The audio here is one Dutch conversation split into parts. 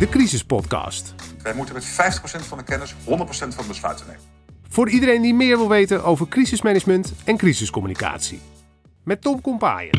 de Crisis Podcast. Wij moeten met 50% van de kennis 100% van de besluiten nemen. Voor iedereen die meer wil weten over crisismanagement en crisiscommunicatie. Met Tom Kompaaien.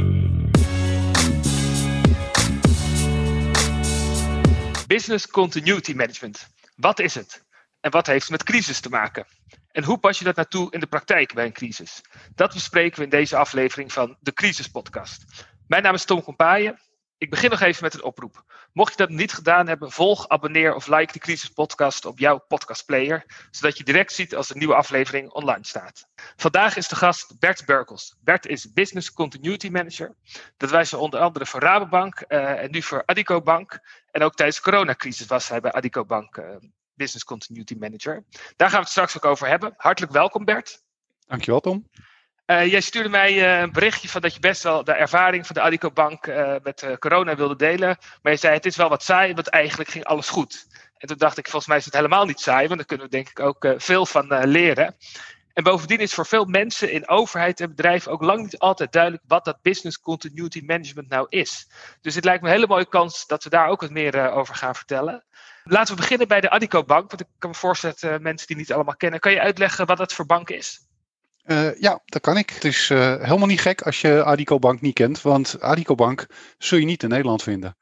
Business Continuity Management. Wat is het? En wat heeft het met crisis te maken? En hoe pas je dat naartoe in de praktijk bij een crisis? Dat bespreken we in deze aflevering van de Crisis Podcast. Mijn naam is Tom Kompaaien. Ik begin nog even met een oproep. Mocht je dat niet gedaan hebben, volg, abonneer of like de Crisis Podcast op jouw podcastplayer, zodat je direct ziet als een nieuwe aflevering online staat. Vandaag is de gast Bert Berkels. Bert is Business Continuity Manager. Dat wijst onder andere voor Rabobank uh, en nu voor Adico Bank. En ook tijdens de coronacrisis was hij bij Adico Bank uh, Business Continuity Manager. Daar gaan we het straks ook over hebben. Hartelijk welkom Bert. Dankjewel Tom. Uh, jij stuurde mij uh, een berichtje van dat je best wel de ervaring van de Adico Bank uh, met corona wilde delen. Maar je zei het is wel wat saai, want eigenlijk ging alles goed. En toen dacht ik, volgens mij is het helemaal niet saai, want daar kunnen we denk ik ook veel van leren. En bovendien is voor veel mensen in overheid en bedrijven ook lang niet altijd duidelijk wat dat business continuity management nou is. Dus het lijkt me een hele mooie kans dat we daar ook wat meer over gaan vertellen. Laten we beginnen bij de Adico Bank, want ik kan me voorstellen dat mensen die niet allemaal kennen. Kan je uitleggen wat dat voor bank is? Uh, ja, dat kan ik. Het is uh, helemaal niet gek als je Adico Bank niet kent, want Adico Bank zul je niet in Nederland vinden.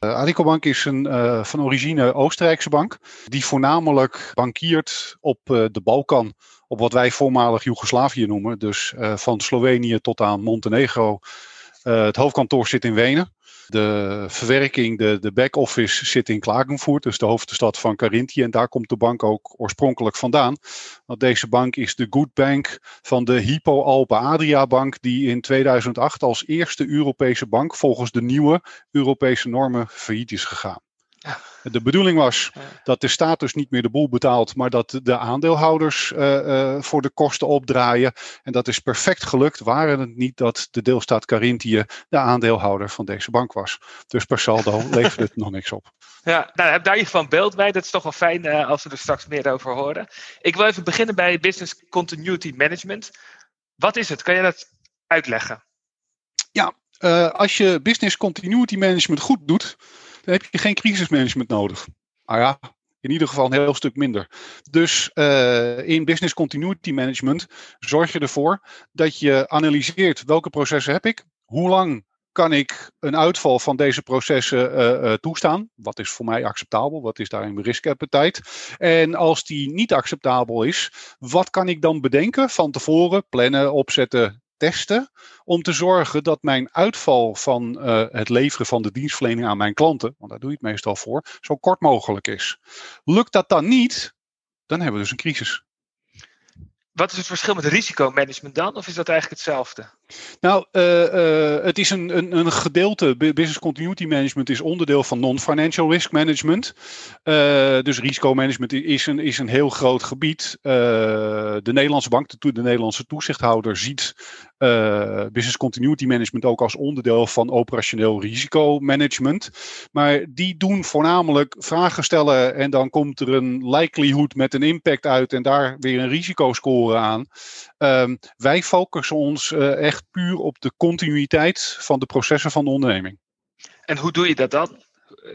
Uh, Adico Bank is een van origine Oostenrijkse bank, die voornamelijk bankiert op de Balkan, op wat wij voormalig Joegoslavië noemen. Dus van Slovenië tot aan Montenegro. Het hoofdkantoor zit in Wenen. De verwerking, de, de back-office zit in Klagenvoort, dus de hoofdstad van Carinthië. En daar komt de bank ook oorspronkelijk vandaan. Want deze bank is de Good Bank van de Hypo Alpe Adria Bank, die in 2008 als eerste Europese bank volgens de nieuwe Europese normen failliet is gegaan. De bedoeling was dat de staat dus niet meer de boel betaalt, maar dat de aandeelhouders uh, uh, voor de kosten opdraaien. En dat is perfect gelukt, waren het niet dat de deelstaat Carinthië de aandeelhouder van deze bank was. Dus per saldo leverde het nog niks op. Ja, nou, heb daar in ieder geval een beeld bij. Dat is toch wel fijn uh, als we er straks meer over horen. Ik wil even beginnen bij Business Continuity Management. Wat is het? Kan je dat uitleggen? Ja, als je Business Continuity Management goed doet, dan heb je geen crisismanagement nodig. Nou ja, in ieder geval een heel stuk minder. Dus uh, in business continuity management zorg je ervoor dat je analyseert welke processen heb ik, hoe lang kan ik een uitval van deze processen uh, uh, toestaan? Wat is voor mij acceptabel? Wat is daarin mijn riskappetijt? En als die niet acceptabel is, wat kan ik dan bedenken van tevoren, plannen, opzetten, testen om te zorgen dat mijn uitval van uh, het leveren van de dienstverlening aan mijn klanten, want daar doe je het meestal voor, zo kort mogelijk is. Lukt dat dan niet, dan hebben we dus een crisis. Wat is het verschil met risicomanagement dan? Of is dat eigenlijk hetzelfde? Nou, uh, uh, het is een, een, een, gedeelte. Business continuity management is onderdeel van non-financial risk management. Uh, dus risicomanagement is een, is een heel groot gebied. de Nederlandse bank, de, de Nederlandse toezichthouder, ziet business continuity management ook als onderdeel van operationeel risicomanagement. Maar die doen voornamelijk vragen stellen en dan komt er een likelihood met een impact uit en daar weer een risicoscore aan. Um, wij focussen ons echt puur op de continuïteit van de processen van de onderneming. En hoe doe je dat dan?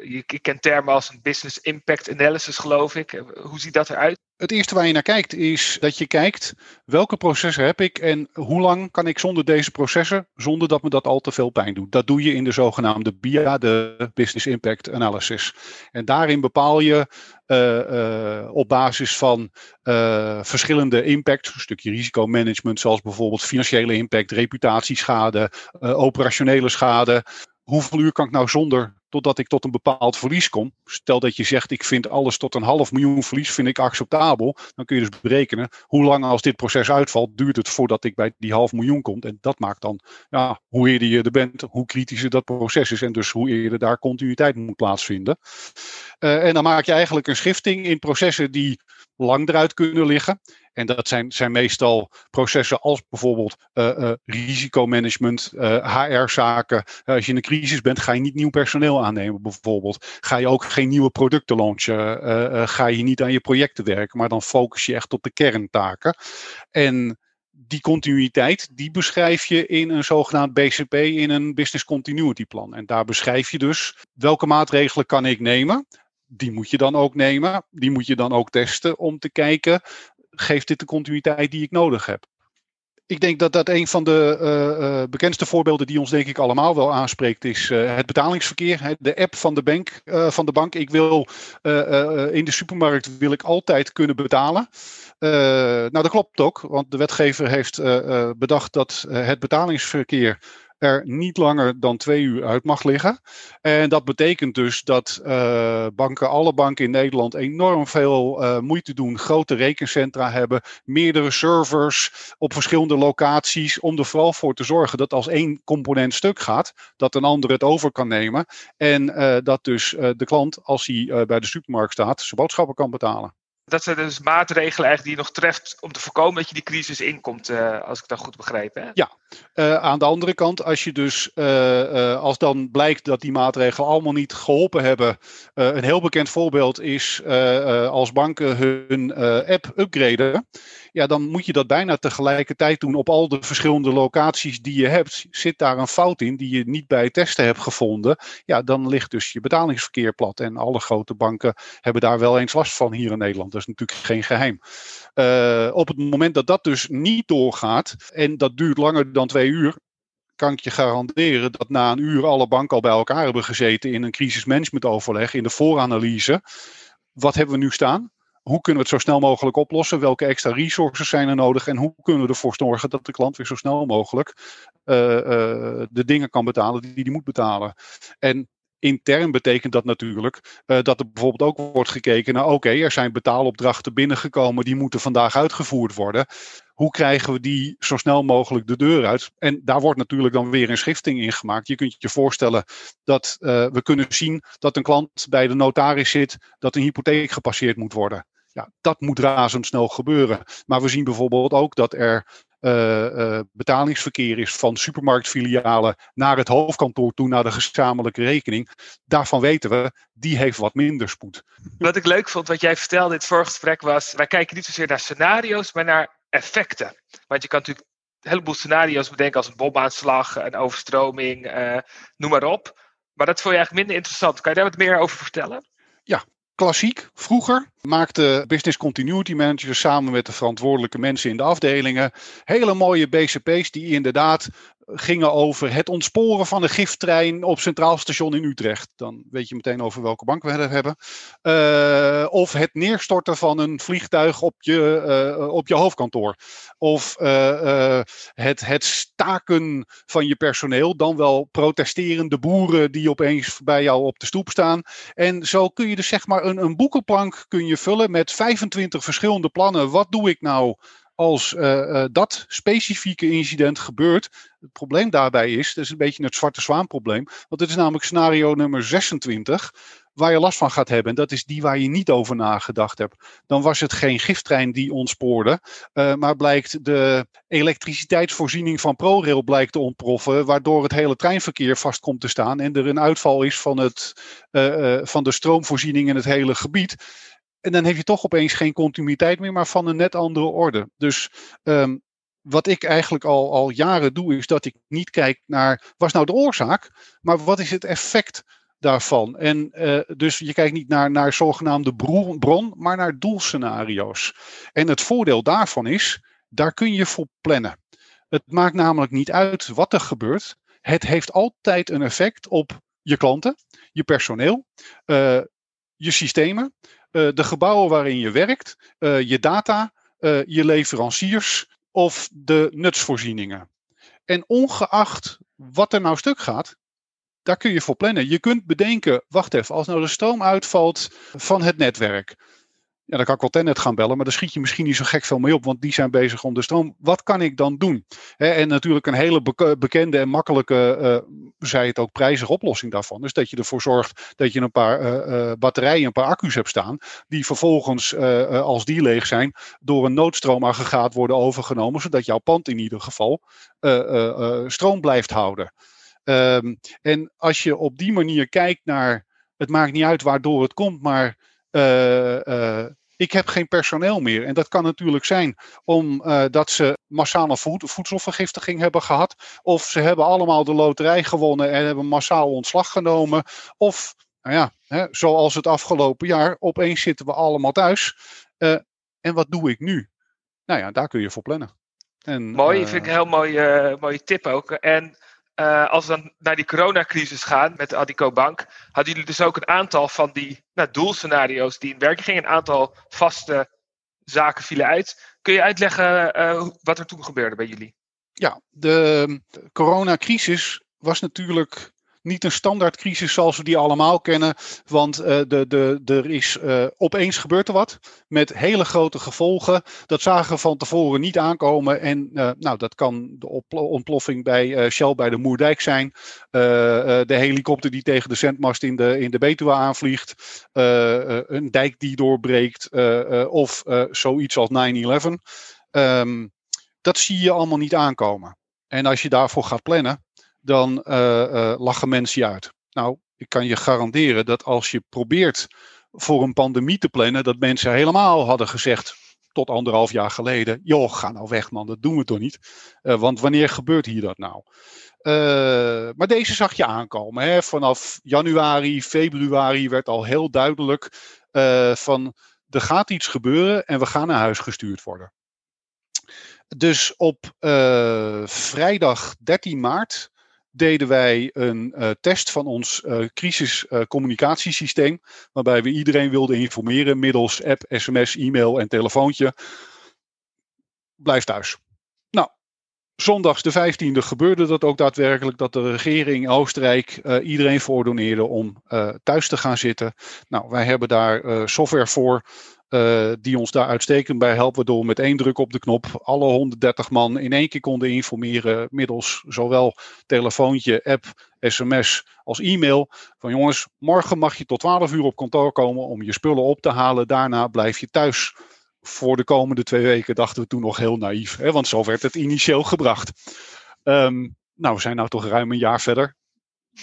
Je kent termen als een business impact analysis, geloof ik. Hoe ziet dat eruit? Het eerste waar je naar kijkt is dat je kijkt welke processen heb ik en hoe lang kan ik zonder deze processen, zonder dat me dat al te veel pijn doet. Dat doe je in de zogenaamde BIA, de Business Impact Analysis. En daarin bepaal je uh, uh, op basis van uh, verschillende impacts, een stukje risicomanagement, zoals bijvoorbeeld financiële impact, reputatieschade, operationele schade. Hoeveel uur kan ik nou zonder totdat ik tot een bepaald verlies kom. Stel dat je zegt, ik vind alles tot een half miljoen verlies vind ik acceptabel. Dan kun je dus berekenen hoe lang als dit proces uitvalt, duurt het voordat ik bij die half miljoen kom. En dat maakt dan, ja, hoe eerder je er bent, hoe kritischer dat proces is. En dus hoe eerder daar continuïteit moet plaatsvinden. Uh, en dan maak je eigenlijk een schifting in processen die lang eruit kunnen liggen. En dat zijn, zijn meestal processen als bijvoorbeeld uh, uh, risicomanagement, HR-zaken. als je in een crisis bent, ga je niet nieuw personeel aannemen bijvoorbeeld. Ga je ook geen nieuwe producten launchen. ga je niet aan je projecten werken, maar dan focus je echt op de kerntaken. En die continuïteit, die beschrijf je in een zogenaamd BCP, in een Business Continuity Plan. En daar beschrijf je dus welke maatregelen kan ik nemen die moet je dan ook nemen. Die moet je dan ook testen om te kijken, geeft dit de continuïteit die ik nodig heb? Ik denk dat dat een van de uh, uh, bekendste voorbeelden die ons denk ik allemaal wel aanspreekt is uh, het betalingsverkeer. De app van de bank. van de bank. Ik wil in de supermarkt wil ik altijd kunnen betalen. nou, dat klopt ook, want de wetgever heeft bedacht dat het betalingsverkeer er niet langer dan twee uur uit mag liggen. En dat betekent dus dat uh, banken, alle banken in Nederland enorm veel uh, moeite doen, grote rekencentra hebben, meerdere servers op verschillende locaties, om er vooral voor te zorgen dat als één component stuk gaat, dat een ander het over kan nemen. En uh, dat dus de klant, als hij bij de supermarkt staat, zijn boodschappen kan betalen dat zijn dus maatregelen eigenlijk die je nog treft om te voorkomen dat je die crisis inkomt, uh, als ik dat goed begrijp. Hè? Ja, uh, aan de andere kant, als je dus, uh, als dan blijkt dat die maatregelen allemaal niet geholpen hebben. een heel bekend voorbeeld is als banken hun app upgraden. Ja, dan moet je dat bijna tegelijkertijd doen op al de verschillende locaties die je hebt. Zit daar een fout in die je niet bij testen hebt gevonden? Ja, dan ligt dus je betalingsverkeer plat. En alle grote banken hebben daar wel eens last van hier in Nederland. Dat is natuurlijk geen geheim. Uh, op het moment dat dat dus niet doorgaat en dat duurt langer dan twee uur, kan ik je garanderen dat na een uur alle banken al bij elkaar hebben gezeten in een crisismanagementoverleg, in de vooranalyse. Wat hebben we nu staan? Hoe kunnen we het zo snel mogelijk oplossen? Welke extra resources zijn er nodig? En hoe kunnen we ervoor zorgen dat de klant weer zo snel mogelijk uh, uh, de dingen kan betalen die hij moet betalen? En intern betekent dat natuurlijk uh, dat er bijvoorbeeld ook wordt gekeken naar: oké, er zijn betaalopdrachten binnengekomen, die moeten vandaag uitgevoerd worden. Hoe krijgen we die zo snel mogelijk de deur uit? En daar wordt natuurlijk dan weer een schifting in gemaakt. Je kunt je voorstellen dat uh, we kunnen zien dat een klant bij de notaris zit, dat een hypotheek gepasseerd moet worden. Ja, dat moet razendsnel gebeuren. Maar we zien bijvoorbeeld ook dat er betalingsverkeer is van supermarktfilialen naar het hoofdkantoor toe, naar de gezamenlijke rekening. Daarvan weten we, die heeft wat minder spoed. Wat ik leuk vond, wat jij vertelde in het vorige gesprek was, wij kijken niet zozeer naar scenario's, maar naar effecten. Want je kan natuurlijk een heleboel scenario's bedenken als een bomaanslag, een overstroming, uh, noem maar op. Maar dat vond je eigenlijk minder interessant. Kan je daar wat meer over vertellen? Ja, klassiek. Vroeger maakten business continuity managers samen met de verantwoordelijke mensen in de afdelingen hele mooie BCP's die inderdaad gingen over het ontsporen van een giftrein op Centraal Station in Utrecht. Dan weet je meteen over welke bank we het hebben. Uh, of het neerstorten van een vliegtuig op je, uh, op je hoofdkantoor. Of uh, het, het staken van je personeel. Dan wel protesterende boeren die opeens bij jou op de stoep staan. En zo kun je dus zeg maar een, een boekenplank kun je vullen met 25 verschillende plannen. Wat doe ik nou als uh, uh, dat specifieke incident gebeurt. Het probleem daarbij is, dat is een beetje het zwarte zwaan probleem. Want het is namelijk scenario nummer 26, waar je last van gaat hebben. En dat is die waar je niet over nagedacht hebt. Dan was het geen giftrein die ontspoorde, uh, maar blijkt de elektriciteitsvoorziening van ProRail blijkt te ontploffen, waardoor het hele treinverkeer vast komt te staan en er een uitval is van, het, van de stroomvoorziening in het hele gebied. En dan heb je toch opeens geen continuïteit meer, maar van een net andere orde. Dus um, wat ik eigenlijk al, al jaren doe, is dat ik niet kijk naar, was nou de oorzaak, maar wat is het effect daarvan? En uh, dus je kijkt niet naar, naar zogenaamde bron, maar naar doelscenario's. En het voordeel daarvan is, daar kun je voor plannen. Het maakt namelijk niet uit wat er gebeurt. Het heeft altijd een effect op je klanten, je personeel, uh, je systemen, de gebouwen waarin je werkt, uh, je data, uh, je leveranciers of de nutsvoorzieningen. En ongeacht wat er nou stuk gaat, daar kun je voor plannen. Je kunt bedenken, wacht even, als nou de stroom uitvalt van het netwerk, ja, dan kan ik wel Tennet gaan bellen, maar daar schiet je misschien niet zo gek veel mee op, want die zijn bezig om de stroom. Wat kan ik dan doen? en natuurlijk een hele bekende en makkelijke, uh, zei het ook, prijzige oplossing daarvan. Dus dat je ervoor zorgt dat je een paar uh, batterijen, een paar accu's hebt staan, die vervolgens, als die leeg zijn, door een noodstroomaggregaat worden overgenomen, zodat jouw pand in ieder geval stroom blijft houden. Um, en als je op die manier kijkt naar, het maakt niet uit waardoor het komt, maar ik heb geen personeel meer. En dat kan natuurlijk zijn omdat uh, ze massale voed voedselvergiftiging hebben gehad. Of ze hebben allemaal de loterij gewonnen en hebben massaal ontslag genomen. Of nou ja, hè, zoals het afgelopen jaar, opeens zitten we allemaal thuis. Uh, en wat doe ik nu? Nou ja, daar kun je voor plannen. En, Mooi, uh, vind ik een heel mooie, uh, mooie tip ook. En uh, als we dan naar die coronacrisis gaan met de Adico Bank, hadden jullie dus ook een aantal van die nou, doelscenario's die in werking gingen, een aantal vaste zaken vielen uit. Kun je uitleggen wat er toen gebeurde bij jullie? Ja, de coronacrisis was natuurlijk niet een standaard crisis zoals we die allemaal kennen. Want uh, de, de, er is uh, opeens gebeurt er wat met hele grote gevolgen. Dat zagen we van tevoren niet aankomen. En uh, nou, dat kan de ontploffing bij Shell bij de Moerdijk zijn. de helikopter die tegen de zendmast in de, in de Betuwe aanvliegt. een dijk die doorbreekt. of zoiets als 9-11. Um, ehm, dat zie je allemaal niet aankomen. En als je daarvoor gaat plannen, dan uh, uh, lachen mensen je uit. Nou, ik kan je garanderen dat als je probeert voor een pandemie te plannen, dat mensen helemaal hadden gezegd tot anderhalf jaar geleden: joh, ga nou weg, man, dat doen we toch niet? Uh, want wanneer gebeurt hier dat nou? Maar deze zag je aankomen. Hè? Vanaf januari, februari werd al heel duidelijk van er gaat iets gebeuren en we gaan naar huis gestuurd worden. Dus op vrijdag 13 maart deden wij een uh, test van ons uh, crisiscommunicatiesysteem. Uh, waarbij we iedereen wilden informeren middels app, sms, e-mail en telefoontje. Blijf thuis. Nou, zondags de 15e gebeurde dat ook daadwerkelijk. Dat de regering in Oostenrijk iedereen voordoneerde om thuis te gaan zitten. Nou, wij hebben daar software voor. Uh, die ons daar uitstekend bij helpen, we met één druk op de knop alle 130 man in één keer konden informeren middels zowel telefoontje, app, sms als e-mail. Van jongens, morgen mag je tot 12 uur op kantoor komen om je spullen op te halen. Daarna blijf je thuis. Voor de komende twee weken dachten we toen nog heel naïef, hè, want zo werd het initieel gebracht. Um, nou, we zijn nou toch ruim een jaar verder.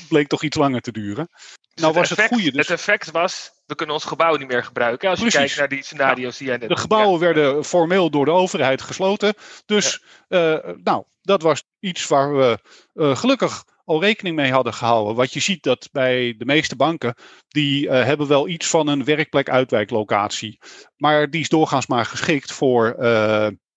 Bleek toch iets langer te duren. Dus nou was het goede. Dus... Het effect was, we kunnen ons gebouw niet meer gebruiken. Als je kijkt naar die scenario's die jij net De gebouwen werden formeel door de overheid gesloten. Dus ja. uh, nou, dat was iets waar we uh, gelukkig al rekening mee hadden gehouden. Wat je ziet dat bij de meeste banken, die uh, hebben wel iets van een werkplek uitwijklocatie. Maar die is doorgaans maar geschikt voor,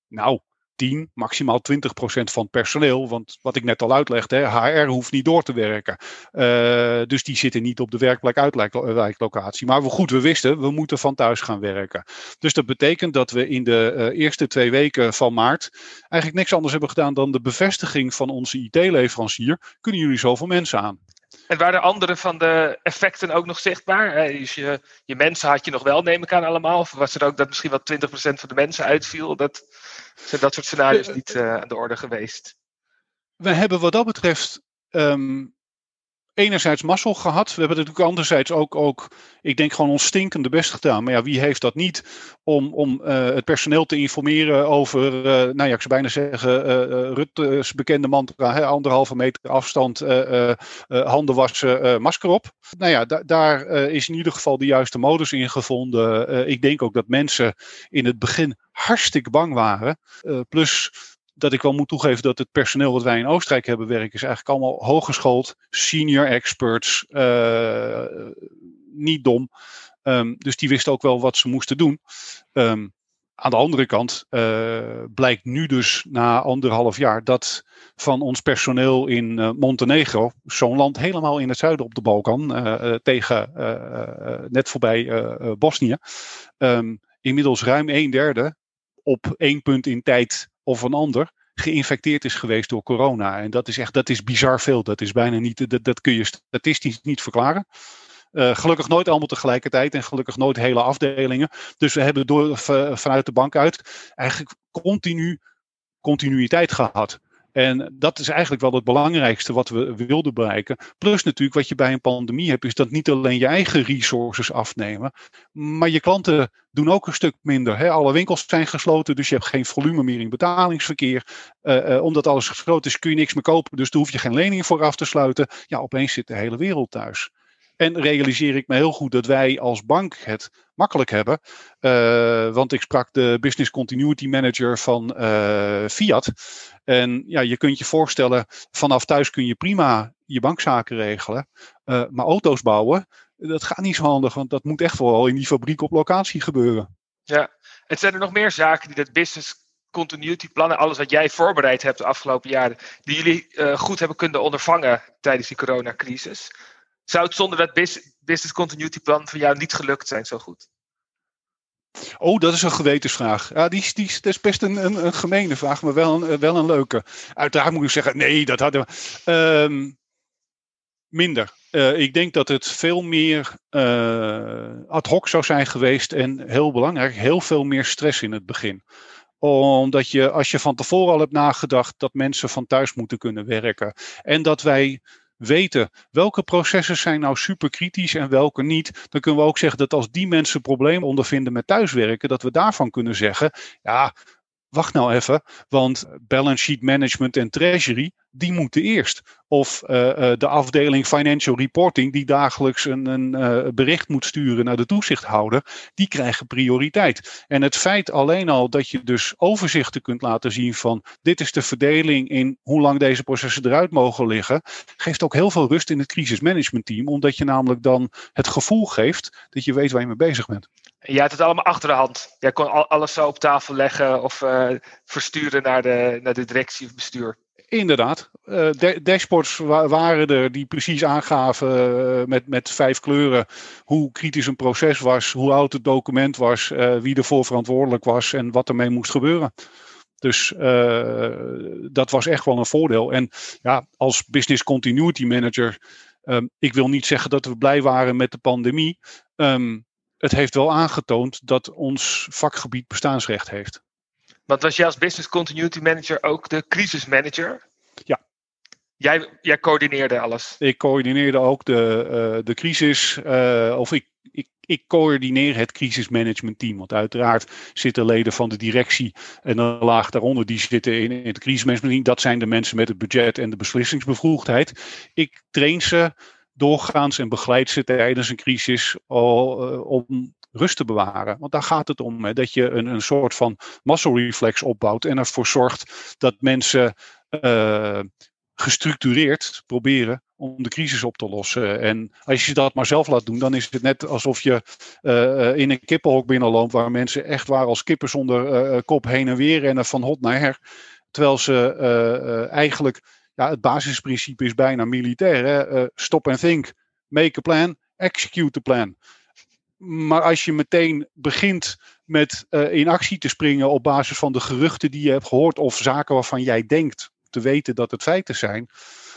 nou, 10, maximaal 20 procent van personeel. Want wat ik net al uitlegde, HR hoeft niet door te werken. Uh, dus die zitten niet op de werkplek uitwijklocatie. Maar we, goed, we wisten, we moeten van thuis gaan werken. Dus dat betekent dat we in de uh, eerste twee weken van maart eigenlijk niks anders hebben gedaan dan de bevestiging van onze IT-leverancier. Kunnen jullie zoveel mensen aan? En waren andere van de effecten ook nog zichtbaar? Dus je, je mensen had je nog wel, neem ik aan, allemaal? Of was er ook dat misschien wel 20% van de mensen uitviel? Dat, zijn dat soort scenario's niet uh, aan de orde geweest? We hebben wat dat betreft um, enerzijds mazzel gehad. We hebben natuurlijk anderzijds ook, ook, ik denk gewoon ons stinkende best gedaan. Maar ja, wie heeft dat niet om, om uh, het personeel te informeren over, uh, nou ja, ik zou bijna zeggen, uh, Rutte's bekende mantra, hè, anderhalve meter afstand, handen wassen, masker op. Nou ja, da daar is in ieder geval de juiste modus in gevonden. ik denk ook dat mensen in het begin hartstikke bang waren. plus dat ik wel moet toegeven dat het personeel wat wij in Oostenrijk hebben werken, is eigenlijk allemaal hooggeschoold, senior experts, uh, niet dom. Um, dus die wisten ook wel wat ze moesten doen. Um, aan de andere kant uh, blijkt nu dus na anderhalf jaar dat van ons personeel in uh, Montenegro, zo'n land helemaal in het zuiden op de Balkan, uh, tegen net voorbij Bosnië, um, inmiddels ruim een derde op één punt in tijd of een ander geïnfecteerd is geweest door corona. En dat is echt, dat is bizar veel. Dat is bijna niet, dat, dat kun je statistisch niet verklaren. Uh, gelukkig nooit allemaal tegelijkertijd en gelukkig nooit hele afdelingen. Dus we hebben door, vanuit de bank uit eigenlijk continu continuïteit gehad. En dat is eigenlijk wel het belangrijkste wat we wilden bereiken. Plus natuurlijk wat je bij een pandemie hebt, is dat niet alleen je eigen resources afnemen, maar je klanten doen ook een stuk minder. Hè? Alle winkels zijn gesloten, dus je hebt geen volume meer in betalingsverkeer. Uh, uh, omdat alles gesloten is, kun je niks meer kopen, dus daar hoef je geen lening voor af te sluiten. Ja, opeens zit de hele wereld thuis. En realiseer ik me heel goed dat wij als bank het makkelijk hebben. Uh, want ik sprak de Business Continuity Manager van uh, Fiat. En ja, je kunt je voorstellen, vanaf thuis kun je prima je bankzaken regelen. Uh, maar auto's bouwen, dat gaat niet zo handig, want dat moet echt vooral in die fabriek op locatie gebeuren. Ja, en zijn er nog meer zaken die dat business continuity plan en alles wat jij voorbereid hebt de afgelopen jaren, die jullie goed hebben kunnen ondervangen tijdens die coronacrisis? Zou het zonder dat business continuity plan van jou niet gelukt zijn zo goed? Oh, dat is een gewetensvraag. Ja, die, die, dat is best een, een, een gemene vraag, maar wel een, wel een leuke. Uiteraard moet ik zeggen, nee, dat hadden we. Um, minder. Uh, ik denk dat het veel meer uh, ad hoc zou zijn geweest en heel belangrijk, heel veel meer stress in het begin omdat je, als je van tevoren al hebt nagedacht dat mensen van thuis moeten kunnen werken. En dat wij weten welke processen zijn nou superkritisch en welke niet, dan kunnen we ook zeggen dat als die mensen problemen ondervinden met thuiswerken, dat we daarvan kunnen zeggen, ja, wacht nou even, want balance sheet management en treasury, die moeten eerst. Of uh, de afdeling Financial Reporting, die dagelijks een, een uh, bericht moet sturen naar de toezichthouder, die krijgen prioriteit. En het feit alleen al dat je dus overzichten kunt laten zien van dit is de verdeling in hoe lang deze processen eruit mogen liggen, geeft ook heel veel rust in het crisismanagementteam, omdat je namelijk dan het gevoel geeft dat je weet waar je mee bezig bent. Jij had het allemaal achter de hand. Jij kon alles zo op tafel leggen of versturen naar de, naar de directie of bestuur. Inderdaad. Uh, dashboards waren er die precies aangaven uh, met, met vijf kleuren hoe kritisch een proces was, hoe oud het document was, wie ervoor verantwoordelijk was en wat ermee moest gebeuren. Dus dat was echt wel een voordeel. En ja, als business continuity manager, um, ik wil niet zeggen dat we blij waren met de pandemie. Um, het heeft wel aangetoond dat ons vakgebied bestaansrecht heeft. Want was jij als business continuity manager ook de crisismanager? Ja. Jij, jij coördineerde alles? Ik coördineerde ook de, uh, de crisis, uh, of ik, ik, ik coördineer het crisismanagementteam. Want uiteraard zitten leden van de directie en een laag daaronder, die zitten in, in het crisismanagementteam. Dat zijn de mensen met het budget en de beslissingsbevoegdheid. Ik train ze doorgaans en begeleid ze tijdens een crisis uh, om rust te bewaren. Want daar gaat het om, hè, dat je een, een soort van muscle reflex opbouwt en ervoor zorgt dat mensen uh, gestructureerd proberen om de crisis op te lossen. En als je dat maar zelf laat doen, dan is het net alsof je uh, in een kippenhok binnenloopt waar mensen echt waar als kippen zonder kop heen en weer rennen van hot naar her. Terwijl ze eigenlijk ja, het basisprincipe is bijna militair. Hè? Stop and think, make a plan, execute the plan. Maar als je meteen begint met uh, in actie te springen op basis van de geruchten die je hebt gehoord of zaken waarvan jij denkt te weten dat het feiten zijn,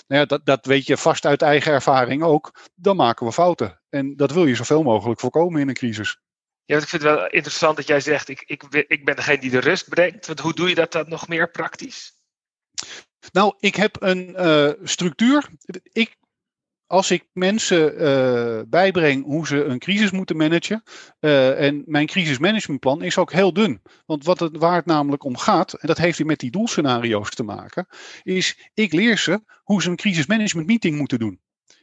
nou ja, dat, dat weet je vast uit eigen ervaring ook, dan maken we fouten. En dat wil je zoveel mogelijk voorkomen in een crisis. Ja, ik vind het wel interessant dat jij zegt, ik, ik, ik ben degene die de rust brengt. Want hoe doe je dat dan nog meer praktisch? Nou, ik heb een uh, structuur. Ik, als ik mensen uh, bijbreng hoe ze een crisis moeten managen. Uh, en mijn crisismanagementplan is ook heel dun. Want wat het, waar het namelijk om gaat, en dat heeft weer met die doelscenario's te maken, is ik leer ze hoe ze een crisismanagement meeting moeten doen.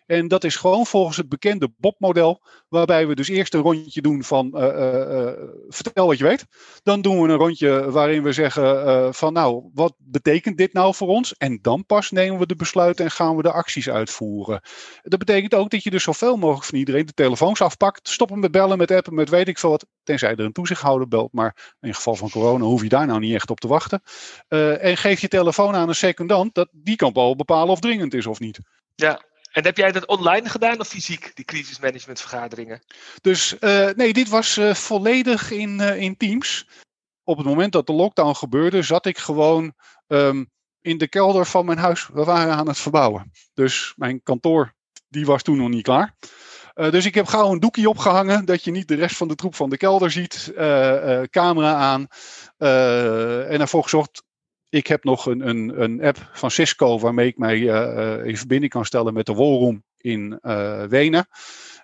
En dat is gewoon volgens het bekende Bob-model, waarbij we dus eerst een rondje doen van uh, uh, vertel wat je weet. Dan doen we een rondje waarin we zeggen van nou, wat betekent dit nou voor ons? En dan pas nemen we de besluiten en gaan we de acties uitvoeren. Dat betekent ook dat je dus zoveel mogelijk van iedereen de telefoons afpakt, stoppen met bellen, met appen, met weet ik veel wat, tenzij er een toezichthouder belt, maar in geval van corona hoef je daar nou niet echt op te wachten. en geef je telefoon aan een secondant, dat, die kan wel bepalen of dringend is of niet. Ja, en heb jij dat online gedaan of fysiek, die crisismanagementvergaderingen? Dus uh, nee, dit was uh, volledig in, uh, in Teams. Op het moment dat de lockdown gebeurde, zat ik gewoon um, in de kelder van mijn huis. We waren aan het verbouwen. Dus mijn kantoor, die was toen nog niet klaar. dus ik heb gauw een doekje opgehangen, dat je niet de rest van de troep van de kelder ziet. camera aan. en ervoor gezorgd ik heb nog een, een, een app van Cisco waarmee ik mij uh, in verbinding kan stellen met de Wallroom in uh, Wenen.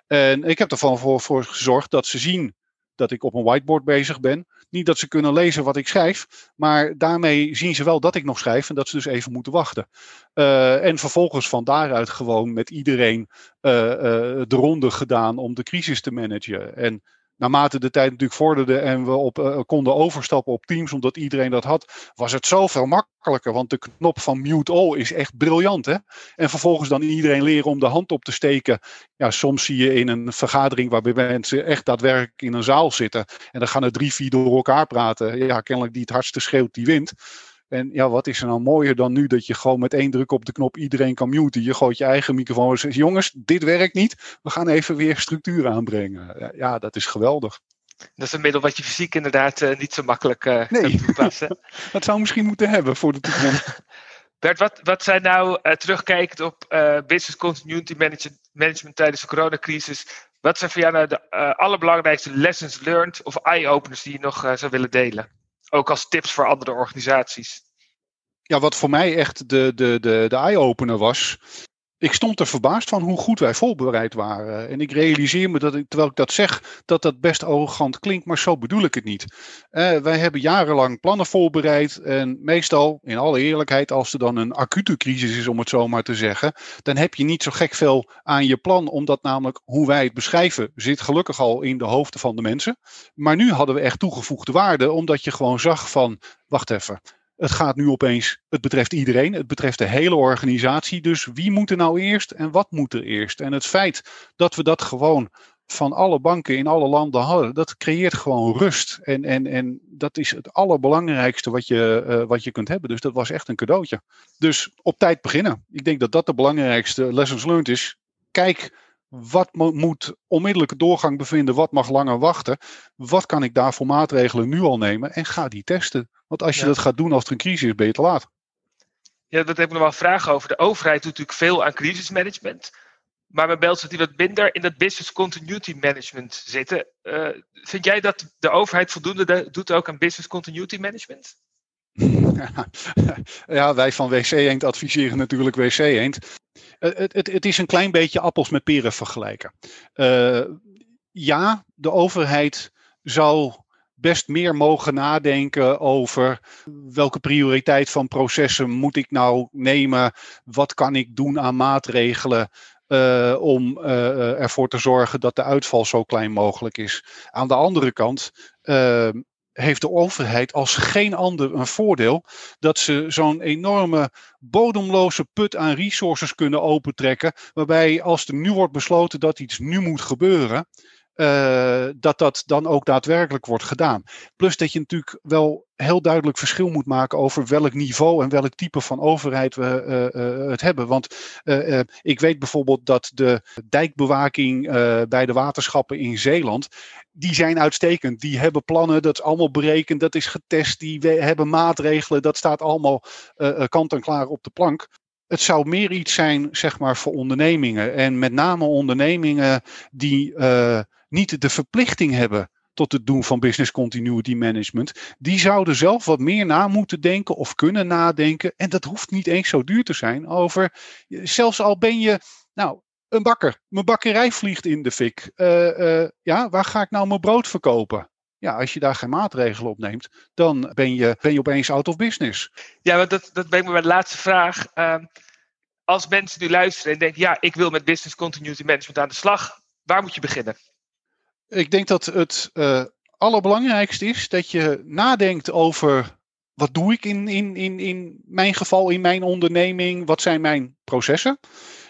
En ik heb ervan voor, voor gezorgd dat ze zien dat ik op een whiteboard bezig ben. Niet dat ze kunnen lezen wat ik schrijf, maar daarmee zien ze wel dat ik nog schrijf en dat ze dus even moeten wachten. En vervolgens van daaruit gewoon met iedereen de ronde gedaan om de crisis te managen. En naarmate de tijd natuurlijk vorderde en we op, uh, konden overstappen op Teams, omdat iedereen dat had, was het zoveel makkelijker. Want de knop van mute all is echt briljant. Hè? En vervolgens dan iedereen leren om de hand op te steken. Ja, soms zie je in een vergadering waarbij mensen echt daadwerkelijk in een zaal zitten. En dan gaan er drie, vier door elkaar praten. Ja, kennelijk die het hardste schreeuwt, die wint. En ja, wat is er nou mooier dan nu dat je gewoon met één druk op de knop iedereen kan muten. Je gooit je eigen microfoon en zegt, jongens, dit werkt niet. We gaan even weer structuur aanbrengen. Ja, dat is geweldig. Dat is een middel wat je fysiek inderdaad uh, niet zo makkelijk uh, nee. kunt toepassen. dat zou misschien moeten hebben voor de toekomst. Bert, wat, wat zijn nou, uh, terugkijkend op business continuity management, management tijdens de coronacrisis, wat zijn voor jou nou de allerbelangrijkste lessons learned of eye-openers die je nog zou willen delen? Ook als tips voor andere organisaties. Ja, wat voor mij echt de, de, de, de eye-opener was. Ik stond er verbaasd van hoe goed wij voorbereid waren. En ik realiseer me dat ik, terwijl ik dat zeg, dat dat best arrogant klinkt, maar zo bedoel ik het niet. Uh, wij hebben jarenlang plannen voorbereid. En meestal, in alle eerlijkheid, als er dan een acute crisis is, om het zo maar te zeggen, dan heb je niet zo gek veel aan je plan, omdat namelijk hoe wij het beschrijven, zit gelukkig al in de hoofden van de mensen. Maar nu hadden we echt toegevoegde waarde, omdat je gewoon zag van, wacht even. Het gaat nu opeens, het betreft iedereen, het betreft de hele organisatie. Dus wie moet er nou eerst en wat moet er eerst? En het feit dat we dat gewoon van alle banken in alle landen hadden, dat creëert gewoon rust. En, en, en dat is het allerbelangrijkste wat je, uh, wat je kunt hebben. Dus dat was echt een cadeautje. Dus op tijd beginnen. Ik denk dat dat de belangrijkste lessons learned is. Kijk wat moet onmiddellijke doorgang bevinden? Wat mag langer wachten? Wat kan ik daar voor maatregelen nu al nemen? En ga die testen. Want als je ja. dat gaat doen als er een crisis is, ben je te laat. Ja, dat heb ik nog wel vragen over. De overheid doet natuurlijk veel aan crisismanagement. Maar mijn beeld die wat minder in dat business continuity management zitten. Uh, vind jij dat de overheid voldoende doet ook aan business continuity management? ja, wij van WC Eend adviseren natuurlijk WC Eend. Het, het, het, is een klein beetje appels met peren vergelijken. Uh, ja, de overheid zou best meer mogen nadenken over welke prioriteit van processen moet ik nou nemen, wat kan ik doen aan maatregelen. Uh, om uh, ervoor te zorgen dat de uitval zo klein mogelijk is. Aan de andere kant heeft de overheid als geen ander een voordeel dat ze zo'n enorme bodemloze put aan resources kunnen opentrekken, waarbij als er nu wordt besloten dat iets nu moet gebeuren, uh, dat dat dan ook daadwerkelijk wordt gedaan. Plus dat je natuurlijk wel heel duidelijk verschil moet maken over welk niveau en welk type van overheid we uh, uh, het hebben. Want ik weet bijvoorbeeld dat de dijkbewaking bij de waterschappen in Zeeland, die zijn uitstekend. Die hebben plannen, dat is allemaal berekend, dat is getest, die hebben maatregelen, dat staat allemaal kant en klaar op de plank het zou meer iets zijn, zeg maar, voor ondernemingen. En met name ondernemingen die niet de verplichting hebben tot het doen van business continuity management. Die zouden zelf wat meer na moeten denken of kunnen nadenken. En dat hoeft niet eens zo duur te zijn over, zelfs al ben je, nou, een bakker. Mijn bakkerij vliegt in de fik. Uh, uh, ja, waar ga ik nou mijn brood verkopen? Ja, als je daar geen maatregelen op neemt, dan ben je, ben je opeens out of business. Ja, dat, dat brengt me bij de laatste vraag. Uh, als mensen nu luisteren en denken, ja, ik wil met business continuity management aan de slag, waar moet je beginnen? Ik denk dat het uh, allerbelangrijkste is dat je nadenkt over wat doe ik in, in, in, in mijn geval, in mijn onderneming, wat zijn mijn processen.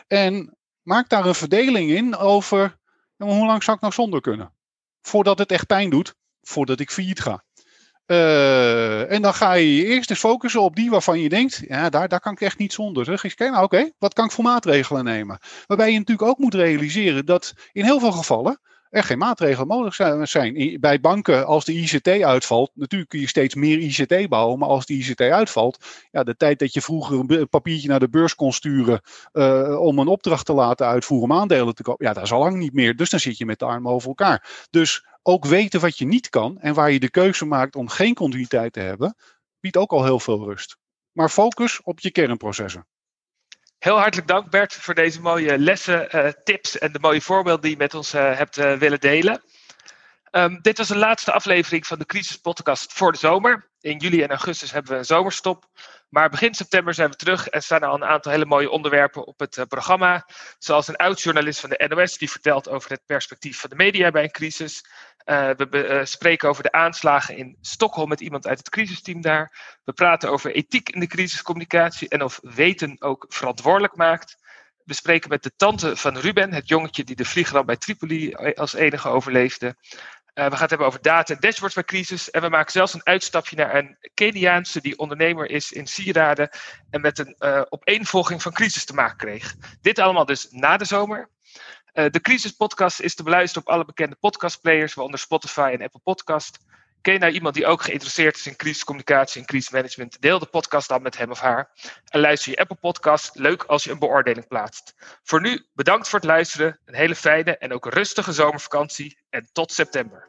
En maak daar een verdeling in over hoe lang zou ik nou zonder kunnen. Voordat het echt pijn doet, voordat ik failliet ga. Uh, en dan ga je je eerst eens focussen op die waarvan je denkt, ja, daar, daar kan ik echt niet zonder. Zeg eens, nou, oké, wat kan ik voor maatregelen nemen? Waarbij je natuurlijk ook moet realiseren dat in heel veel gevallen er geen maatregelen mogelijk zijn. Bij banken, als de ICT uitvalt, natuurlijk kun je steeds meer ICT bouwen, maar als de ICT uitvalt, ja, de tijd dat je vroeger een papiertje naar de beurs kon sturen uh, om een opdracht te laten uitvoeren om aandelen te kopen, ja, dat is al lang niet meer. Dus dan zit je met de armen over elkaar. Dus ook weten wat je niet kan en waar je de keuze maakt om geen continuïteit te hebben, biedt ook al heel veel rust. Maar focus op je kernprocessen. Heel hartelijk dank Bert voor deze mooie lessen, uh, tips en de mooie voorbeelden die je met ons uh, hebt uh, willen delen. Um, dit was de laatste aflevering van de Crisis Podcast voor de zomer. In juli en augustus hebben we een zomerstop. Maar begin september zijn we terug en staan al een aantal hele mooie onderwerpen op het programma. Zoals een oud-journalist van de NOS die vertelt over het perspectief van de media bij een crisis. Uh, we uh, spreken over de aanslagen in Stockholm met iemand uit het crisisteam daar. We praten over ethiek in de crisiscommunicatie en of weten ook verantwoordelijk maakt. We spreken met de tante van Ruben, het jongetje die de vliegramp bij Tripoli als enige overleefde. We gaan het hebben over data en dashboards bij crisis. En we maken zelfs een uitstapje naar een Keniaanse die ondernemer is in sieraden. En met een uh, opeenvolging van crisis te maken kreeg. Dit allemaal dus na de zomer. Uh, de Crisispodcast is te beluisteren op alle bekende podcastplayers, waaronder Spotify en Apple Podcast. Ken je nou iemand die ook geïnteresseerd is in crisiscommunicatie en crisismanagement? Deel de podcast dan met hem of haar. En luister je Apple Podcast. Leuk als je een beoordeling plaatst. Voor nu bedankt voor het luisteren. Een hele fijne en ook rustige zomervakantie. En tot september.